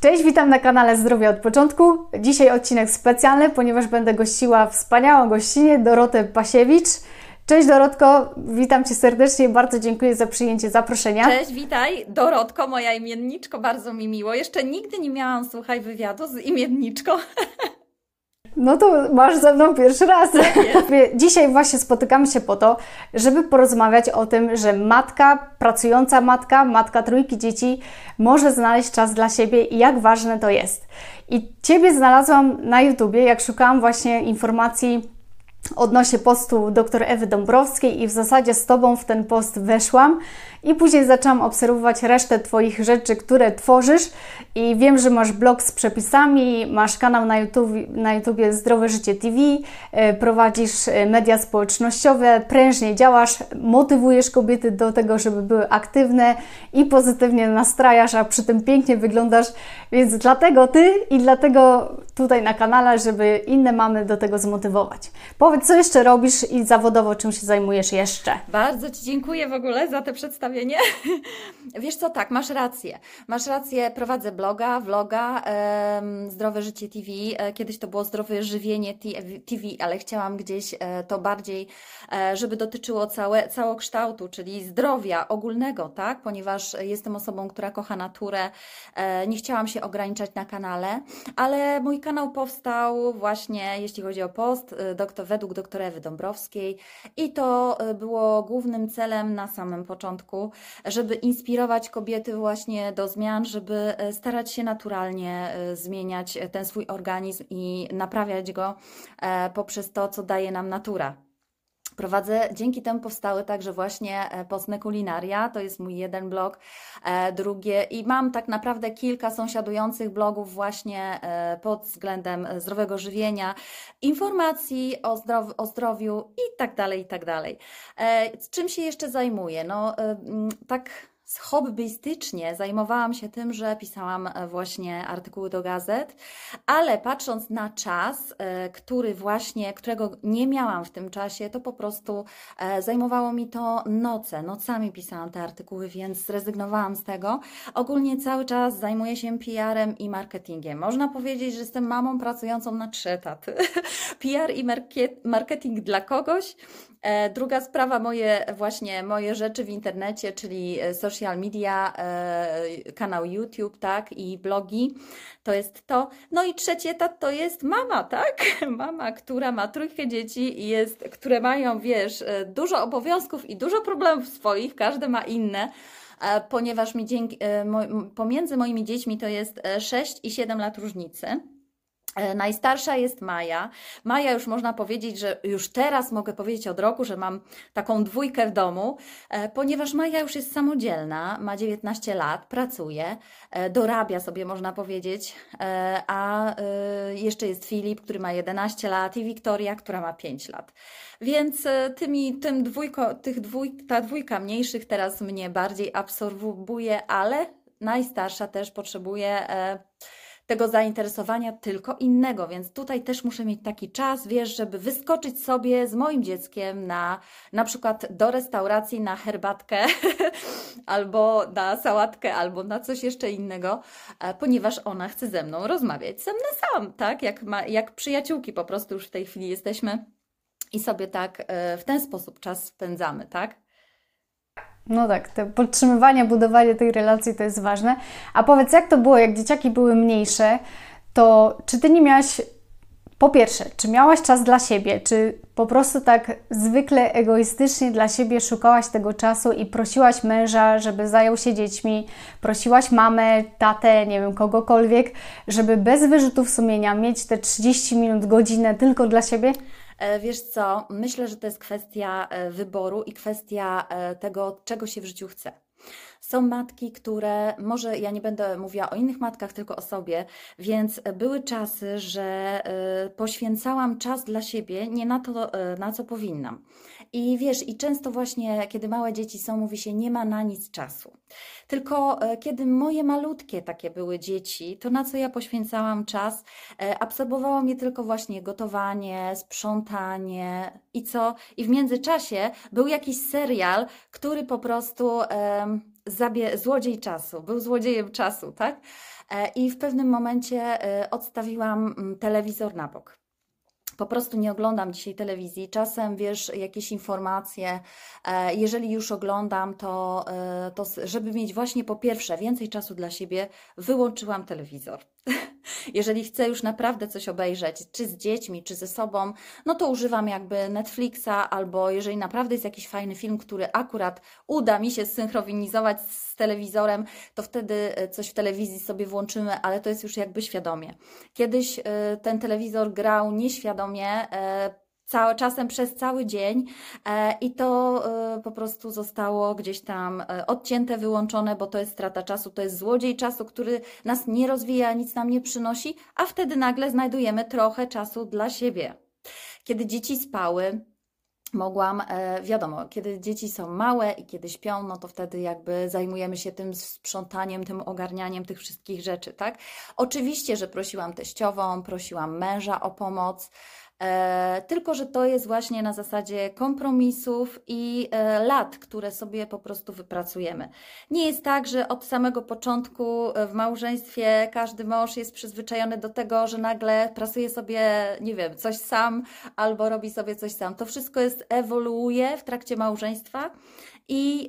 Cześć, witam na kanale Zdrowie od początku. Dzisiaj odcinek specjalny, ponieważ będę gościła wspaniałą gościnę Dorotę Pasiewicz. Cześć Dorotko, witam Cię serdecznie, bardzo dziękuję za przyjęcie zaproszenia. Cześć, witaj. Dorotko, moja imienniczko, bardzo mi miło. Jeszcze nigdy nie miałam, słuchaj, wywiadu z imienniczką. No to masz ze mną pierwszy raz. Dzisiaj właśnie spotykamy się po to, żeby porozmawiać o tym, że matka, pracująca matka, matka trójki dzieci może znaleźć czas dla siebie i jak ważne to jest. I Ciebie znalazłam na YouTubie, jak szukałam właśnie informacji odnośnie postu dr Ewy Dąbrowskiej i w zasadzie z Tobą w ten post weszłam i później zaczęłam obserwować resztę Twoich rzeczy, które tworzysz i wiem, że masz blog z przepisami, masz kanał na YouTube, na Zdrowe Życie TV, e, prowadzisz e, media społecznościowe, prężnie działasz, motywujesz kobiety do tego, żeby były aktywne i pozytywnie nastrajasz, a przy tym pięknie wyglądasz, więc dlatego Ty i dlatego tutaj na kanale, żeby inne mamy do tego zmotywować. Powiedz, co jeszcze robisz i zawodowo czym się zajmujesz jeszcze? Bardzo Ci dziękuję w ogóle za te przedstawienie. Wiesz co, tak, masz rację. Masz rację, prowadzę bloga, vloga, Zdrowe Życie TV. E, kiedyś to było Zdrowe Żywienie TV, ale chciałam gdzieś e, to bardziej, e, żeby dotyczyło całe, całokształtu, czyli zdrowia ogólnego, tak? Ponieważ jestem osobą, która kocha naturę. Nie chciałam się ograniczać na kanale, ale mój kanał powstał właśnie, jeśli chodzi o post, doktor, według doktora Ewy Dąbrowskiej i to było głównym celem na samym początku żeby inspirować kobiety właśnie do zmian, żeby e, starać się naturalnie e, zmieniać ten swój organizm i naprawiać go e, poprzez to, co daje nam natura. Prowadzę, dzięki temu powstały także właśnie Postne Kulinaria, to jest mój jeden blog, drugie i mam tak naprawdę kilka sąsiadujących blogów właśnie pod względem zdrowego żywienia, informacji o, zdrow o zdrowiu i tak dalej, i tak dalej. Czym się jeszcze zajmuję? No tak hobbystycznie zajmowałam się tym, że pisałam e, właśnie artykuły do gazet, ale patrząc na czas, e, który właśnie, którego nie miałam w tym czasie, to po prostu e, zajmowało mi to noce. Nocami pisałam te artykuły, więc zrezygnowałam z tego. Ogólnie cały czas zajmuję się PR-em i marketingiem. Można powiedzieć, że jestem mamą pracującą na trzy etaty. PR i marketing dla kogoś, druga sprawa, moje właśnie moje rzeczy w internecie, czyli e, social media, e, kanał YouTube, tak, i blogi, to jest to. No i trzeci etap to jest mama, tak? Mama, która ma trójkę dzieci i jest, które mają, wiesz, dużo obowiązków i dużo problemów swoich, każde ma inne ponieważ mi dzięki, pomiędzy moimi dziećmi to jest 6 i 7 lat różnicy. E, najstarsza jest Maja. Maja już można powiedzieć, że już teraz mogę powiedzieć od roku, że mam taką dwójkę w domu, e, ponieważ Maja już jest samodzielna, ma 19 lat, pracuje, e, dorabia sobie można powiedzieć, a jeszcze jest Filip, który ma 11 lat i Wiktoria, która ma 5 lat. Więc tymi, tym dwójko, tych dwój, ta dwójka mniejszych teraz mnie bardziej absorbuje, ale najstarsza też potrzebuje tego zainteresowania tylko innego, więc tutaj też muszę mieć taki czas, wiesz, żeby wyskoczyć sobie z moim dzieckiem na na przykład do restauracji na herbatkę albo na sałatkę, albo na coś jeszcze innego, e, ponieważ ona chce ze mną rozmawiać sam na sam, tak? Jak, ma, jak przyjaciółki po prostu już w tej chwili jesteśmy i sobie tak e, w ten sposób czas spędzamy, tak? No tak, to podtrzymywanie, budowanie tej relacji to jest ważne. A powiedz, jak to było, jak dzieciaki były mniejsze, to czy ty nie miałaś, po pierwsze, czy miałaś czas dla siebie, czy po prostu tak zwykle egoistycznie dla siebie szukałaś tego czasu i prosiłaś męża, żeby zajął się dziećmi, prosiłaś mamę, tatę, nie wiem, kogokolwiek, żeby bez wyrzutów sumienia mieć te 30 minut, godzinę tylko dla siebie? E, wiesz co, myślę, że to jest kwestia e, wyboru i kwestia e, tego, czego się w życiu chce. Są matki, które, może ja nie będę mówiła o innych matkach, tylko o sobie, więc były czasy, że poświęcałam czas dla siebie nie na to, na co powinnam. I wiesz, i często właśnie, kiedy małe dzieci są, mówi się, nie ma na nic czasu. Tylko e, kiedy moje malutkie takie były dzieci, to na co ja poświęcałam czas, e, absorbowało mnie tylko właśnie gotowanie, sprzątanie i co? I w międzyczasie był jakiś serial, który po prostu zabie- złodziej czasu, był złodziejem czasu, tak? I w pewnym momencie odstawiłam mm, telewizor na bok po prostu nie oglądam dzisiaj telewizji. Czasem, wiesz, jakieś informacje, e, jeżeli już oglądam, to, e, to żeby mieć właśnie po pierwsze więcej czasu dla siebie, wyłączyłam telewizor. jeżeli chcę już naprawdę coś obejrzeć, czy z dziećmi, czy ze sobą, no to używam jakby Netflixa, albo jeżeli naprawdę jest jakiś fajny film, który akurat uda mi się synchronizować z telewizorem, to wtedy e, coś w telewizji sobie włączymy, ale to jest już jakby świadomie. Kiedyś ten telewizor grał nieświadomie, E, cały, czasem przez cały dzień e, i to e, po prostu zostało gdzieś tam odcięte, wyłączone, bo to jest strata czasu, to jest złodziej czasu, który nas nie rozwija, nic nam nie przynosi, a wtedy nagle znajdujemy trochę czasu dla siebie. Kiedy dzieci spały, mogłam, wiadomo, kiedy dzieci są małe i kiedy śpią, no to wtedy jakby zajmujemy się tym sprzątaniem, tym ogarnianiem tych wszystkich rzeczy, tak? Oczywiście, że prosiłam teściową, prosiłam męża o pomoc, E, tylko, że to jest właśnie na zasadzie kompromisów i e, lat, które sobie po prostu wypracujemy. Nie jest tak, że od samego początku e, w małżeństwie każdy mąż jest przyzwyczajony do tego, że nagle pracuje sobie, nie wiem, coś sam albo robi sobie coś sam. To wszystko jest ewoluuje w trakcie małżeństwa i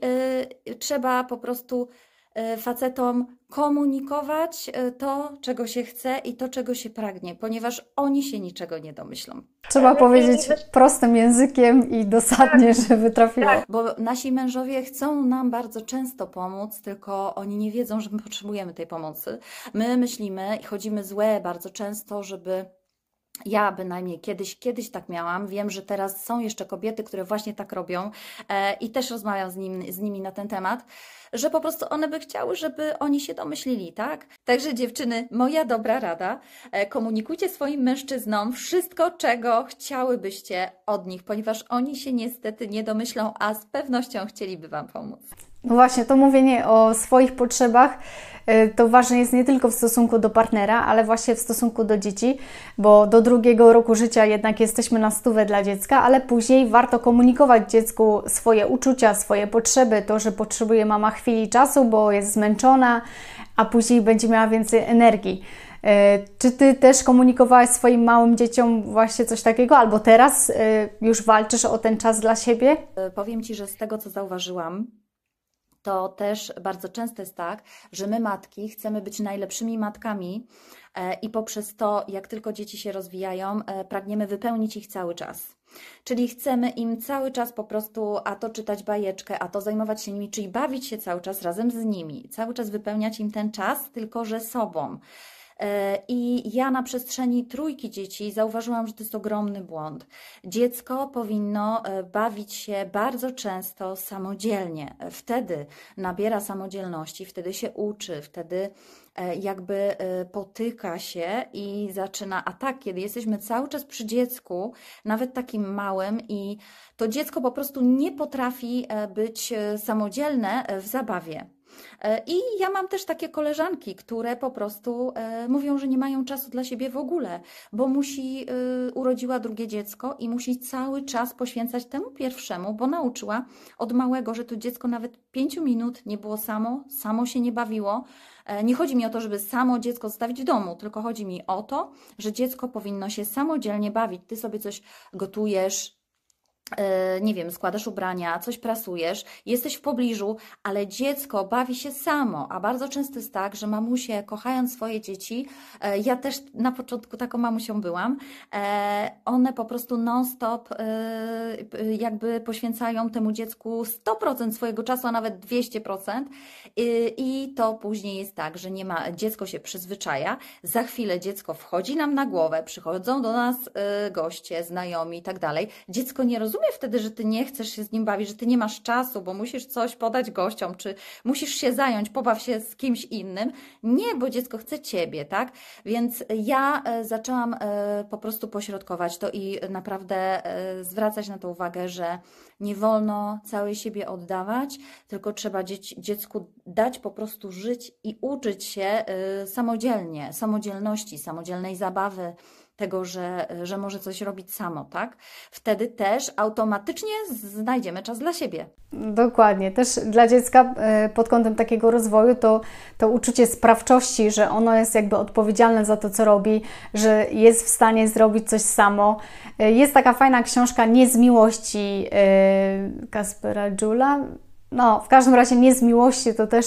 y, trzeba po prostu E, facetom komunikować e, to, czego się chce i to, czego się pragnie, ponieważ oni się niczego nie domyślą. Trzeba powiedzieć prostym językiem i dosadnie, tak. żeby trafiło. Tak. Bo nasi mężowie chcą nam bardzo często pomóc, tylko oni nie wiedzą, że my potrzebujemy tej pomocy. My myślimy i chodzimy złe bardzo często, żeby ja bynajmniej kiedyś, kiedyś tak miałam. Wiem, że teraz są jeszcze kobiety, które właśnie tak robią e, i też rozmawiam z, nim, z nimi na ten temat, że po prostu one by chciały, żeby oni się domyślili, tak? Także dziewczyny, moja dobra rada, e, komunikujcie swoim mężczyznom wszystko, czego chciałybyście od nich, ponieważ oni się niestety nie domyślą, a z pewnością chcieliby Wam pomóc. No właśnie, to mówienie o swoich potrzebach y, to ważne jest nie tylko w stosunku do partnera, ale właśnie w stosunku do dzieci, bo do drugiego roku życia jednak jesteśmy na stówę dla dziecka, ale później warto komunikować dziecku swoje uczucia, swoje potrzeby, to, że potrzebuje mama chwili czasu, bo jest zmęczona, a później będzie miała więcej energii. Y, czy ty też komunikowałaś swoim małym dzieciom właśnie coś takiego, albo teraz y, już walczysz o ten czas dla siebie? Powiem ci, że z tego co zauważyłam, to też bardzo często jest tak, że my matki chcemy być najlepszymi matkami e, i poprzez to, jak tylko dzieci się rozwijają, e, pragniemy wypełnić ich cały czas. Czyli chcemy im cały czas po prostu a to czytać bajeczkę, a to zajmować się nimi, czyli bawić się cały czas razem z nimi, cały czas wypełniać im ten czas, tylko że sobą. E, I ja na przestrzeni trójki dzieci zauważyłam, że to jest ogromny błąd. Dziecko powinno e, bawić się bardzo często samodzielnie. Wtedy nabiera samodzielności, wtedy się uczy, wtedy e, jakby potyka się i zaczyna. A tak, kiedy jesteśmy cały czas przy dziecku, nawet takim małym, i to dziecko po prostu nie potrafi być samodzielne w zabawie. E, I ja mam też takie koleżanki, które po prostu e, mówią, że nie mają czasu dla siebie w ogóle, bo musi, e, urodziła drugie dziecko i musi cały czas poświęcać temu pierwszemu, bo nauczyła od małego, że to dziecko nawet pięciu minut nie było samo, samo się nie bawiło. Nie chodzi mi o to, żeby samo dziecko zostawić w domu, tylko chodzi mi o to, że dziecko powinno się samodzielnie bawić. Ty sobie coś gotujesz, nie wiem, składasz ubrania, coś prasujesz, jesteś w pobliżu, ale dziecko bawi się samo, a bardzo często jest tak, że mamusie, kochając swoje dzieci, e, ja też na początku taką mamusią byłam, e, one po prostu non-stop jakby poświęcają temu dziecku 100% swojego czasu, a nawet 200% i to później jest tak, że nie ma, dziecko się przyzwyczaja, za chwilę dziecko wchodzi nam na głowę, przychodzą do nas goście, znajomi i tak dalej, dziecko nie rozumie, rozumie wtedy, że ty nie chcesz się z nim bawić, że ty nie masz czasu, bo musisz coś podać gościom, czy musisz się zająć, pobaw się z kimś innym. Nie, bo dziecko chce ciebie, tak? Więc ja e, zaczęłam e, po prostu pośrodkować to i naprawdę e, zwracać na to uwagę, że nie wolno całej siebie oddawać, tylko trzeba dziecku dać po prostu żyć i uczyć się samodzielnie, samodzielności, samodzielnej zabawy tego, że, że może coś robić samo, tak? Wtedy też automatycznie znajdziemy czas dla siebie. Dokładnie. Też dla dziecka e, pod kątem takiego rozwoju to, to uczucie sprawczości, że ono jest jakby odpowiedzialne za to, co robi, że jest w stanie zrobić coś samo. E, jest taka fajna książka Nie z miłości Kaspera Jula. No, w każdym razie nie z miłości, to też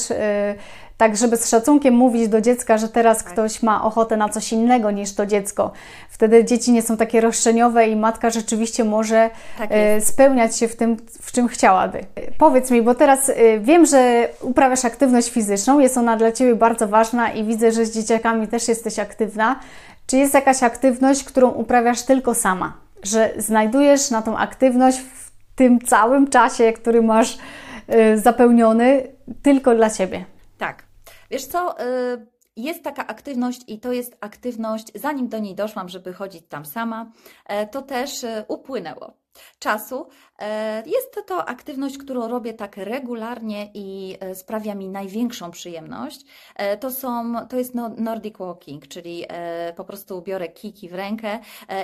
tak żeby z szacunkiem mówić do dziecka, że teraz tak. ktoś ma ochotę na coś innego niż to dziecko. Wtedy dzieci nie są takie roszczeniowe i matka rzeczywiście może tak e, spełniać się w tym, w czym chciałaby. Powiedz mi, bo teraz e, wiem, że uprawiasz aktywność fizyczną, jest ona dla Ciebie bardzo ważna i widzę, że z dzieciakami też jesteś aktywna. Czy jest jakaś aktywność, którą uprawiasz tylko sama? Że znajdujesz na tą aktywność w tym całym czasie, który masz zapełniony, tylko dla Ciebie? Tak. Wiesz co, y, jest taka aktywność i to jest aktywność, zanim do niej doszłam, żeby chodzić tam sama, e, to też e, upłynęło czasu. E, jest to aktywność, którą robię tak regularnie i sprawia mi największą przyjemność. To, są, to jest no, Nordic Walking, czyli po prostu biorę kiki w rękę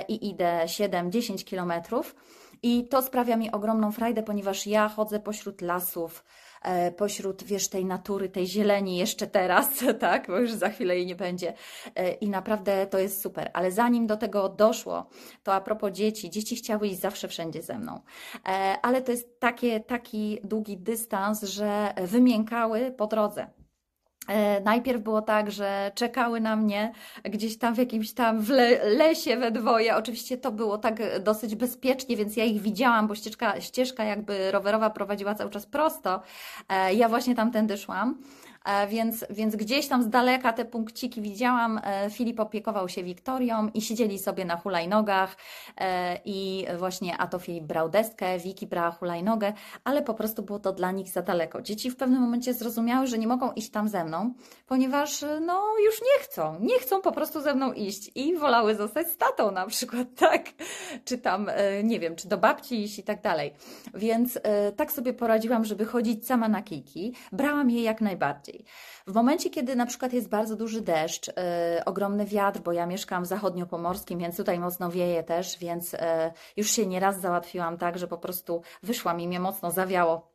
i idę 7-10 kilometrów. I to sprawia mi ogromną frajdę, ponieważ ja chodzę pośród lasów, E, pośród, wiesz, tej natury, tej zieleni jeszcze teraz, tak, bo już za chwilę jej nie będzie. E, I naprawdę to jest super. Ale zanim do tego doszło, to a propos dzieci, dzieci chciały iść zawsze wszędzie ze mną. E, ale to jest takie, taki długi dystans, że wymiękały po drodze. E, najpierw było tak, że czekały na mnie gdzieś tam w jakimś tam w le lesie we dwoje. Oczywiście to było tak dosyć bezpiecznie, więc ja ich widziałam, bo ścieżka, ścieżka jakby rowerowa prowadziła cały czas prosto. E, ja właśnie tamtędy szłam. E, więc, więc gdzieś tam z daleka te punkciki widziałam. E, Filip opiekował się Wiktorią i siedzieli sobie na hulajnogach e, i właśnie a to Filip brał deskę, Wiki brała hulajnogę, ale po prostu było to dla nich za daleko. Dzieci w pewnym momencie zrozumiały, że nie mogą iść tam ze mną, ponieważ no już nie chcą, nie chcą po prostu ze mną iść i wolały zostać z tatą na przykład, tak? Czy tam, nie wiem, czy do babci iść i tak dalej. Więc tak sobie poradziłam, żeby chodzić sama na kijki. Brałam je jak najbardziej. W momencie, kiedy na przykład jest bardzo duży deszcz, yy, ogromny wiatr, bo ja mieszkam w zachodniopomorskim, więc tutaj mocno wieje też, więc yy, już się nieraz załatwiłam tak, że po prostu wyszłam i mnie mocno zawiało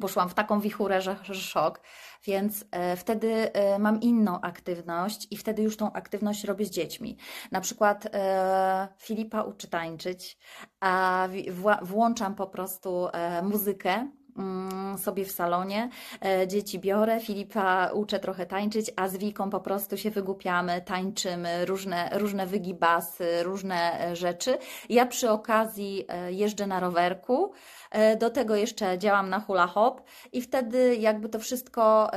poszłam w taką wichurę, że, że szok, więc e, wtedy e, mam inną aktywność i wtedy już tą aktywność robię z dziećmi. Na przykład e, Filipa uczy tańczyć, a w, włączam po prostu e, muzykę sobie w salonie. E, dzieci biorę, Filipa uczę trochę tańczyć, a z Wiką po prostu się wygłupiamy, tańczymy, różne, różne wygibasy, różne e, rzeczy. Ja przy okazji e, jeżdżę na rowerku, do tego jeszcze działam na hula hop i wtedy jakby to wszystko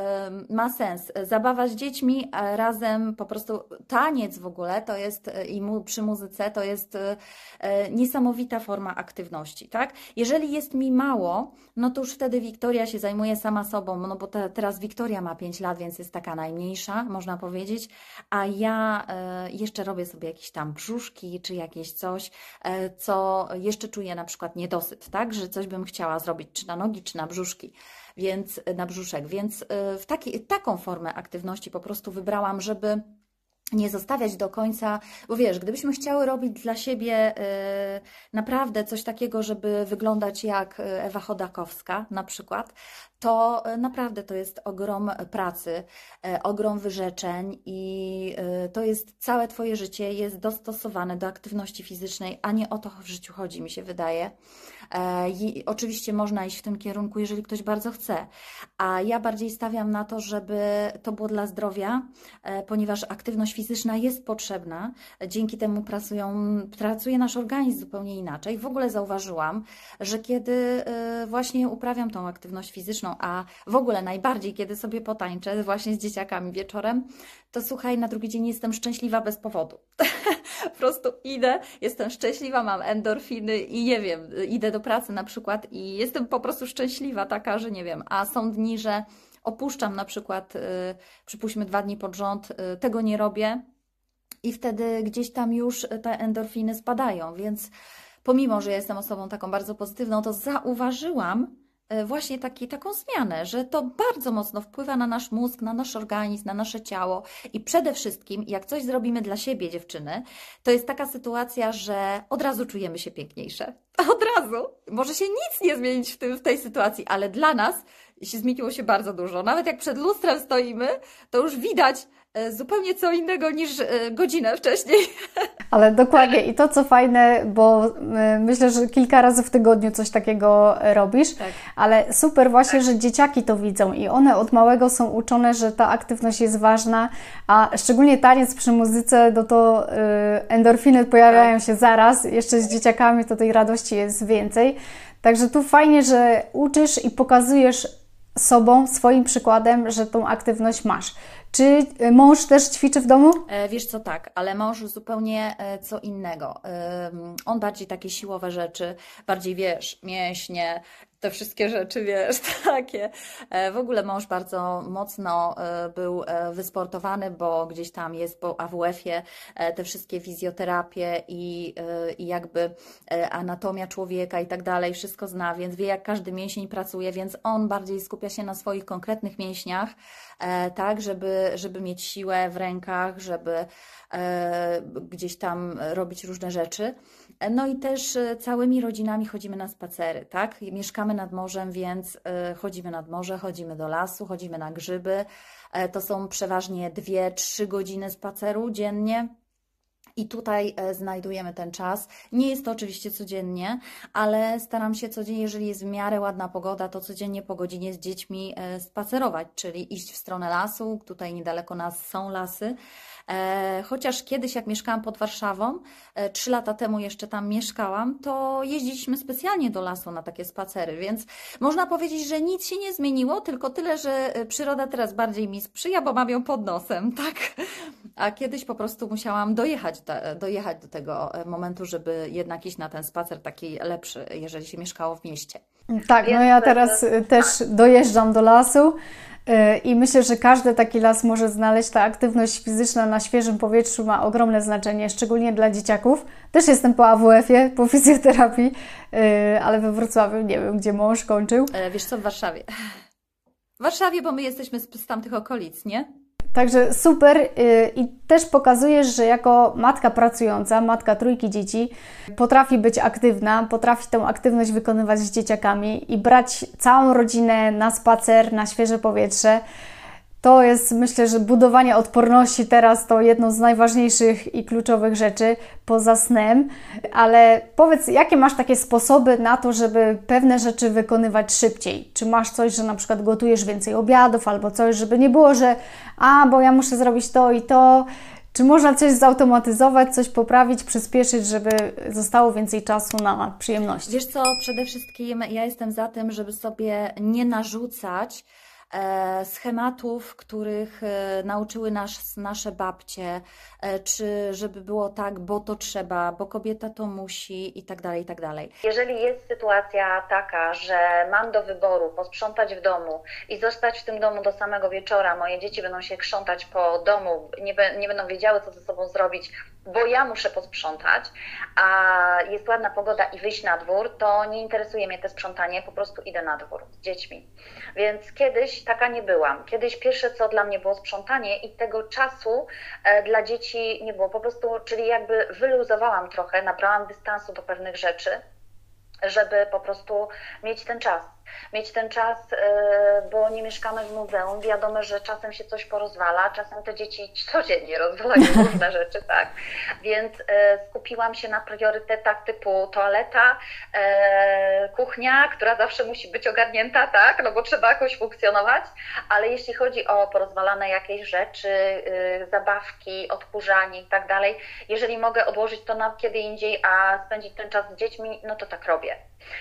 ma sens. Zabawa z dziećmi, razem po prostu taniec w ogóle to jest i przy muzyce to jest niesamowita forma aktywności, tak? Jeżeli jest mi mało, no to już wtedy Wiktoria się zajmuje sama sobą, no bo te, teraz Wiktoria ma 5 lat, więc jest taka najmniejsza, można powiedzieć, a ja e, jeszcze robię sobie jakieś tam brzuszki, czy jakieś coś, e, co jeszcze czuję na przykład niedosyt, tak, że coś bym chciała zrobić, czy na nogi, czy na brzuszki więc na brzuszek. Więc e, w taki, taką formę aktywności po prostu wybrałam, żeby nie zostawiać do końca, bo wiesz, gdybyśmy chciały robić dla siebie y, naprawdę coś takiego, żeby wyglądać jak Ewa Chodakowska na przykład, to y, naprawdę to jest ogrom pracy, y, ogrom wyrzeczeń i to jest całe Twoje życie jest dostosowane do aktywności fizycznej, a nie o to w życiu chodzi, mi się wydaje. I oczywiście można iść w tym kierunku, jeżeli ktoś bardzo chce, a ja bardziej stawiam na to, żeby to było dla zdrowia, ponieważ aktywność fizyczna jest potrzebna. Dzięki temu pracują, pracuje nasz organizm zupełnie inaczej. W ogóle zauważyłam, że kiedy właśnie uprawiam tą aktywność fizyczną, a w ogóle najbardziej, kiedy sobie potańczę właśnie z dzieciakami wieczorem, to słuchaj, na drugi dzień jestem szczęśliwa bez powodu. po prostu idę, jestem szczęśliwa, mam endorfiny i nie wiem, idę do pracy na przykład i jestem po prostu szczęśliwa taka, że nie wiem, a są dni, że opuszczam na przykład, y, przypuśćmy dwa dni pod rząd, y, tego nie robię i wtedy gdzieś tam już te endorfiny spadają, więc pomimo, że jestem osobą taką bardzo pozytywną, to zauważyłam, właśnie taki, taką zmianę, że to bardzo mocno wpływa na nasz mózg, na nasz organizm, na nasze ciało i przede wszystkim, jak coś zrobimy dla siebie, dziewczyny, to jest taka sytuacja, że od razu czujemy się piękniejsze. Od razu. Może się nic nie zmienić w, tym, w tej sytuacji, ale dla nas zmieniło się bardzo dużo. Nawet jak przed lustrem stoimy, to już widać, E, zupełnie co innego niż e, godzinę wcześniej. Ale dokładnie i to co fajne, bo e, myślę, że kilka razy w tygodniu coś takiego robisz, tak. ale super właśnie, że dzieciaki to widzą i one od małego są uczone, że ta aktywność jest ważna, a szczególnie taniec przy muzyce, no to endorfiny pojawiają tak. się zaraz, jeszcze z dzieciakami to tej radości jest więcej. Także tu fajnie, że uczysz i pokazujesz sobą, swoim przykładem, że tą aktywność masz. Czy e, mąż też ćwiczy w domu? E, wiesz co, tak, ale mąż zupełnie e, co innego. On bardziej takie siłowe rzeczy, bardziej wiesz, mięśnie, te wszystkie rzeczy, wiesz, takie. W ogóle mąż bardzo mocno był wysportowany, bo gdzieś tam jest po AWF-ie te wszystkie fizjoterapie i, i jakby anatomia człowieka i tak dalej, wszystko zna, więc wie jak każdy mięsień pracuje, więc on bardziej skupia się na swoich konkretnych mięśniach, tak, żeby żeby, mieć siłę w rękach, żeby e, gdzieś tam robić różne rzeczy. No i też e, całymi rodzinami chodzimy na spacery, tak? Mieszkamy nad morzem, więc e, chodzimy nad morze, chodzimy do lasu, chodzimy na grzyby. To są przeważnie dwie, trzy godziny spaceru dziennie. I tutaj znajdujemy ten czas. Nie jest to oczywiście codziennie, ale staram się codziennie, jeżeli jest w miarę ładna pogoda, to codziennie po godzinie z dziećmi spacerować, czyli iść w stronę lasu. Tutaj niedaleko nas są lasy. E, chociaż kiedyś, jak mieszkałam pod Warszawą, e, trzy lata temu jeszcze tam mieszkałam, to jeździliśmy specjalnie do lasu na takie spacery, więc można powiedzieć, że nic się nie zmieniło, tylko tyle, że e, przyroda teraz bardziej mi sprzyja, bo mam ją pod nosem, tak? A kiedyś po prostu musiałam dojechać, dojechać do tego momentu, żeby jednak iść na ten spacer taki lepszy, jeżeli się mieszkało w mieście. Tak, no ja teraz też dojeżdżam do lasu. I myślę, że każdy taki las może znaleźć. Ta aktywność fizyczna na świeżym powietrzu ma ogromne znaczenie, szczególnie dla dzieciaków. Też jestem po AWF-ie, po fizjoterapii, y, ale we Wrocławiu nie wiem, gdzie mąż kończył. E, wiesz co, w Warszawie. W Warszawie, bo my jesteśmy z, z tamtych okolic, nie? Także super y, i też pokazujesz, że jako matka pracująca, matka trójki dzieci, potrafi być aktywna, potrafi tę aktywność wykonywać z dzieciakami i brać całą rodzinę na spacer, na świeże powietrze. To jest, myślę, że budowanie odporności teraz to jedno z najważniejszych i kluczowych rzeczy poza snem. Ale powiedz, jakie masz takie sposoby na to, żeby pewne rzeczy wykonywać szybciej? Czy masz coś, że na przykład gotujesz więcej obiadów albo coś, żeby nie było, że a, bo ja muszę zrobić to i to. Czy można coś zautomatyzować, coś poprawić, przyspieszyć, żeby zostało więcej czasu na przyjemności? Wiesz co, przede wszystkim ja jestem za tym, żeby sobie nie narzucać schematów, których e, nauczyły nas nasze babcie, e, czy żeby było tak, bo to trzeba, bo kobieta to musi i tak dalej, i tak dalej. Jeżeli jest sytuacja taka, że mam do wyboru posprzątać w domu i zostać w tym domu do samego wieczora, moje dzieci będą się krzątać po domu, nie, nie będą wiedziały, co ze sobą zrobić, bo ja muszę posprzątać, a jest ładna pogoda i wyjść na dwór, to nie interesuje mnie to sprzątanie, po prostu idę na dwór z dziećmi. Więc kiedyś taka nie byłam. Kiedyś pierwsze co dla mnie było sprzątanie i tego czasu e, dla dzieci nie było. Po prostu, czyli jakby wyluzowałam trochę, nabrałam dystansu do pewnych rzeczy, żeby po prostu mieć ten czas mieć ten czas, e, bo nie mieszkamy w muzeum. Wiadomo, że czasem się coś porozwala, czasem te dzieci codziennie rozwalają różne rzeczy, tak. Więc e, skupiłam się na priorytetach typu toaleta, e, kuchnia, która zawsze musi być ogarnięta, tak, no bo trzeba jakoś funkcjonować, ale jeśli chodzi o porozwalane jakieś rzeczy, zabawki, odkurzanie i tak dalej, jeżeli mogę odłożyć to na kiedy indziej, a spędzić ten czas z dziećmi, no to tak robię.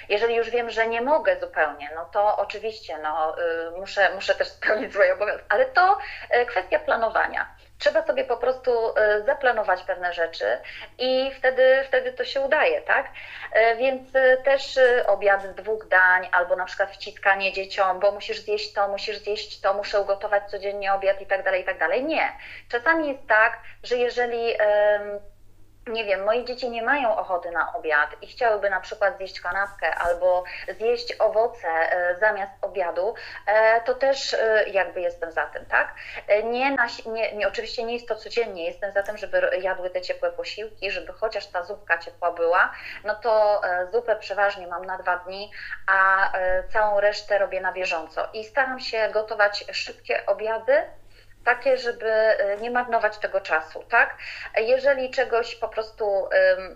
Jeżeli już wiem, że nie mogę zupełnie, no to oczywiście no, y, muszę, muszę też spełnić swoje obowiązki, ale to y, kwestia planowania. Trzeba sobie po prostu y, zaplanować pewne rzeczy i wtedy, wtedy to się udaje, tak? Więc też obiad z dwóch dań, albo na przykład wciskanie dzieciom, bo musisz zjeść to, musisz zjeść to, muszę ugotować codziennie obiad i tak dalej, i tak dalej. Nie. Czasami jest tak, że jeżeli nie wiem, moje dzieci nie mają ochoty na obiad i chciałyby na przykład zjeść kanapkę albo zjeść owoce e, zamiast obiadu, e, to też e, jakby jestem za tym, tak? Nie, na, nie, nie, oczywiście nie jest to codziennie, jestem za tym, żeby jadły te ciepłe posiłki, żeby chociaż ta zupka ciepła była, no to zupę przeważnie mam na dwa dni, a całą resztę robię na bieżąco. I staram się gotować szybkie obiady, takie, żeby y, nie marnować tego czasu, tak? Jeżeli czegoś po prostu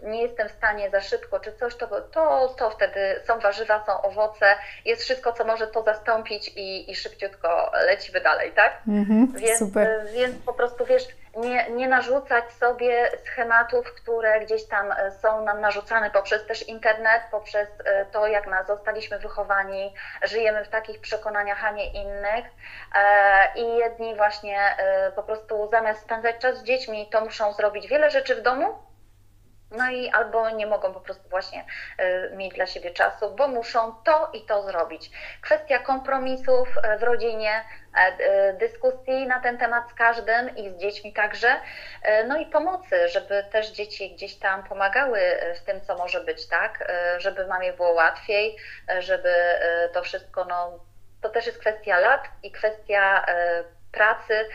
nie jestem w stanie za szybko, czy coś, to, to, to wtedy są warzywa, są owoce, jest wszystko, co może to zastąpić i, i szybciutko lecimy dalej, tak? Mhm, więc, super. Y, więc po prostu wiesz, nie, nie narzucać sobie schematów, które gdzieś tam e, są nam narzucane poprzez też internet, poprzez e, to, jak nas zostaliśmy wychowani, żyjemy w takich przekonaniach, a nie innych. E, I jedni właśnie po prostu zamiast spędzać czas z dziećmi, to muszą zrobić wiele rzeczy w domu, no i albo nie mogą po prostu właśnie y, mieć dla siebie czasu, bo muszą to i to zrobić. Kwestia kompromisów y, w rodzinie, y, dyskusji na ten temat z każdym i z dziećmi także, no i pomocy, żeby też dzieci gdzieś tam pomagały w tym, co może być, tak, żeby mamie było łatwiej, żeby to wszystko, no, to też jest kwestia lat i kwestia pracy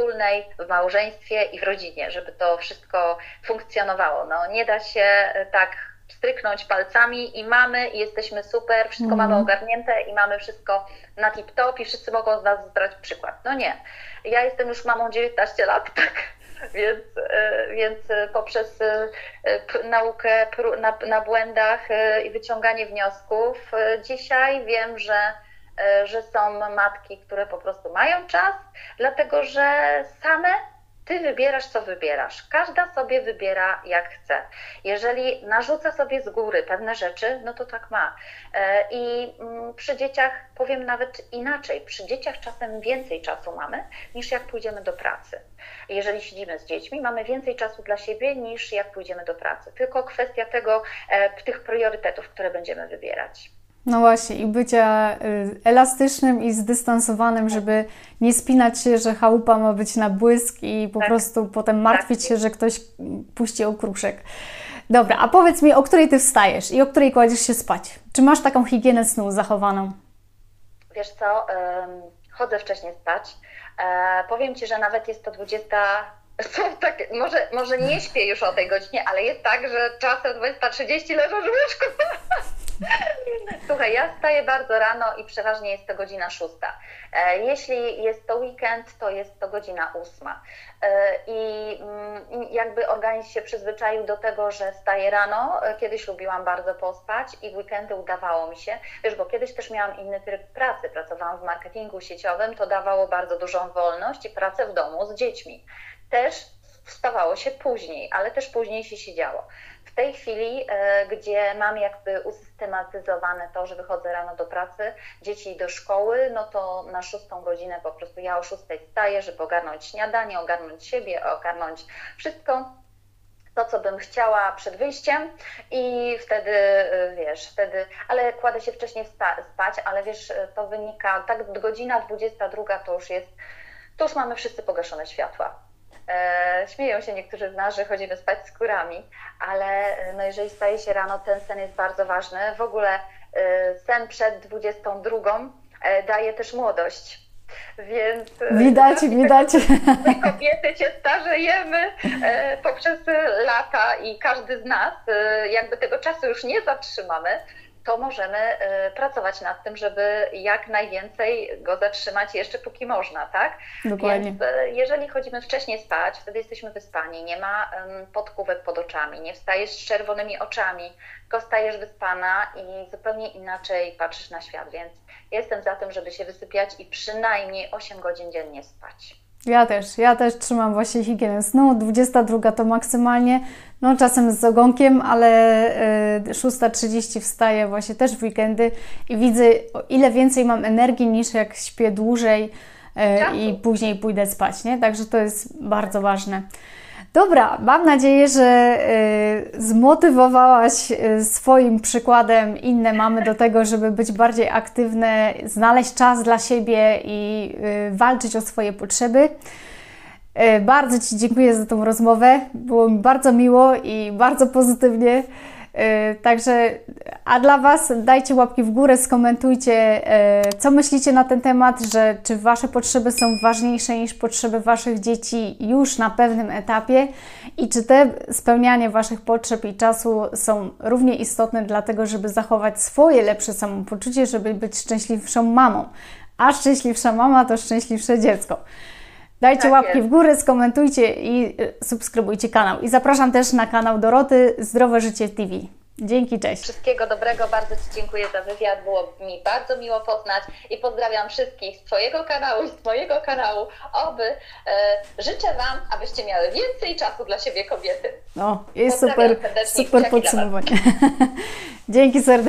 wspólnej w małżeństwie i w rodzinie, żeby to wszystko funkcjonowało. No, nie da się e, tak stryknąć palcami i mamy, i jesteśmy super, wszystko mm. mamy ogarnięte i mamy wszystko na tip-top i wszyscy mogą z nas brać przykład. No nie. Ja jestem już mamą 19 lat, tak? Więc, e, więc poprzez e, naukę na, na błędach i wyciąganie wniosków dzisiaj wiem, że że są matki, które po prostu mają czas, dlatego że same ty wybierasz, co wybierasz. Każda sobie wybiera, jak chce. Jeżeli narzuca sobie z góry pewne rzeczy, no to tak ma. E, I mm, przy dzieciach powiem nawet inaczej. Przy dzieciach czasem więcej czasu mamy, niż jak pójdziemy do pracy. Jeżeli siedzimy z dziećmi, mamy więcej czasu dla siebie, niż jak pójdziemy do pracy. Tylko kwestia tego, e, tych priorytetów, które będziemy wybierać. No właśnie, i bycia y, elastycznym i zdystansowanym, tak. żeby nie spinać się, że chałupa ma być na błysk i po tak. prostu potem martwić tak. się, że ktoś puści okruszek. Dobra, a powiedz mi, o której ty wstajesz i o której kładziesz się spać? Czy masz taką higienę snu zachowaną? Wiesz co, chodzę wcześniej spać. E, powiem Ci, że nawet jest to 20 tak, może, może nie śpię już o tej godzinie, ale jest tak, że czasem 20.30 leżę w łóżku. Słuchaj, ja wstaję bardzo rano i przeważnie jest to godzina szósta. E, jeśli jest to weekend, to jest to godzina ósma. E, mm, I jakby organizm się przyzwyczaił do tego, że wstaję rano. E, kiedyś lubiłam bardzo pospać i w weekendy udawało mi się. Wiesz, bo kiedyś też miałam inny tryb pracy. Pracowałam w marketingu sieciowym, to dawało bardzo dużą wolność i pracę w domu z dziećmi. Też wstawało się później, ale też później się siedziało. W tej chwili, e, gdzie mam jakby usystematyzowane to, że wychodzę rano do pracy, dzieci do szkoły, no to na szóstą godzinę po prostu ja o szóstej wstaję, żeby ogarnąć śniadanie, ogarnąć siebie, ogarnąć wszystko, to, co bym chciała przed wyjściem i wtedy, e, wiesz, wtedy, ale kładę się wcześniej spać, ale wiesz, to wynika, tak godzina 22 to już jest, to już mamy wszyscy pogaszone światła. E, śmieją się niektórzy z nas, że chodzimy spać z kurami, ale e, no jeżeli staje się rano, ten sen jest bardzo ważny. W ogóle e, sen przed 22 daje też młodość. Więc widać, widać. My kobiety się starzejemy poprzez lata i każdy z nas jakby tego czasu już nie zatrzymamy, to możemy y, pracować nad tym, żeby jak najwięcej go zatrzymać jeszcze póki można, tak? Dokładnie. Więc y, jeżeli chodzimy wcześniej spać, wtedy jesteśmy wyspani, nie ma podkówek pod oczami, nie wstajesz z czerwonymi oczami, tylko stajesz wyspana i zupełnie inaczej patrzysz na świat, więc jestem za tym, żeby się wysypiać i przynajmniej 8 godzin dziennie spać. Ja też, ja też trzymam właśnie higienę snu. 22 to maksymalnie, no czasem z ogonkiem, ale 6.30 y, wstaję właśnie też w weekendy i widzę o ile więcej mam energii niż jak śpię dłużej y, i później pójdę spać, nie? Także to jest bardzo ważne. Dobra, mam nadzieję, że y, zmotywowałaś y, swoim przykładem inne mamy do tego, żeby być bardziej aktywne, znaleźć czas dla siebie i y, walczyć o swoje potrzeby. Bardzo Ci dziękuję za tą rozmowę. Było mi bardzo miło i bardzo pozytywnie. E, także, a dla Was dajcie łapki w górę, skomentujcie, e, co myślicie na ten temat, że czy Wasze potrzeby są ważniejsze niż potrzeby Waszych dzieci już na pewnym etapie i czy te spełnianie Waszych potrzeb i czasu są równie istotne dlatego, żeby zachować swoje lepsze samopoczucie, żeby być szczęśliwszą mamą. A szczęśliwsza mama to szczęśliwsze dziecko. Dajcie Tak łapki jest. w górę, skomentujcie i y, subskrybujcie kanał. I zapraszam też na kanał Doroty Zdrowe Życie TV. Dzięki, cześć. Wszystkiego dobrego, bardzo Ci dziękuję za wywiad, było mi bardzo miło poznać i pozdrawiam wszystkich z Twojego kanału i z mojego kanału. Oby e, życzę Wam, abyście miały więcej czasu dla siebie kobiety. No, jest super, super podsumowanie. Dzięki serdecznie.